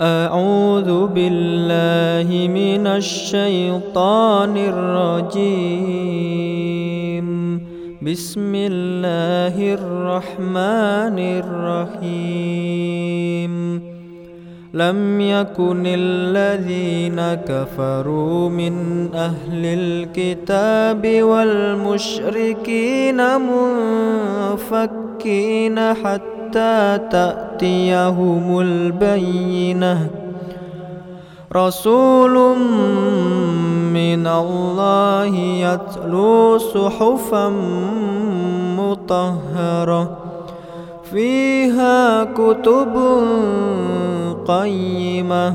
أعوذ بالله من الشيطان الرجيم. بسم الله الرحمن الرحيم. لم يكن الذين كفروا من أهل الكتاب والمشركين منفكين حتى حتى تأتيهم البينة. رسول من الله يتلو صحفا مطهرة. فيها كتب قيمة.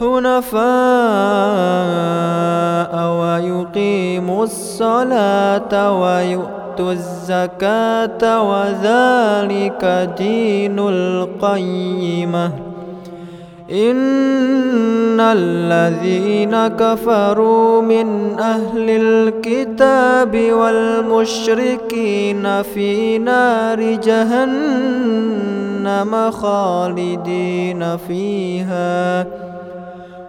حنفاء ويقيموا الصلاة ويؤتوا الزكاة وذلك دين القيمة إن الذين كفروا من أهل الكتاب والمشركين في نار جهنم خالدين فيها.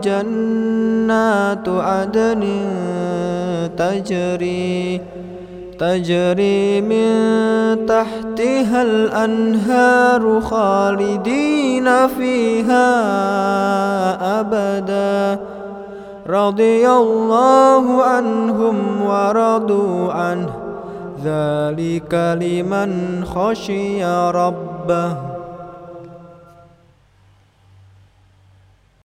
جنات عدن تجري تجري من تحتها الأنهار خالدين فيها أبدا. رضي الله عنهم ورضوا عنه. ذلك لمن خشي ربه.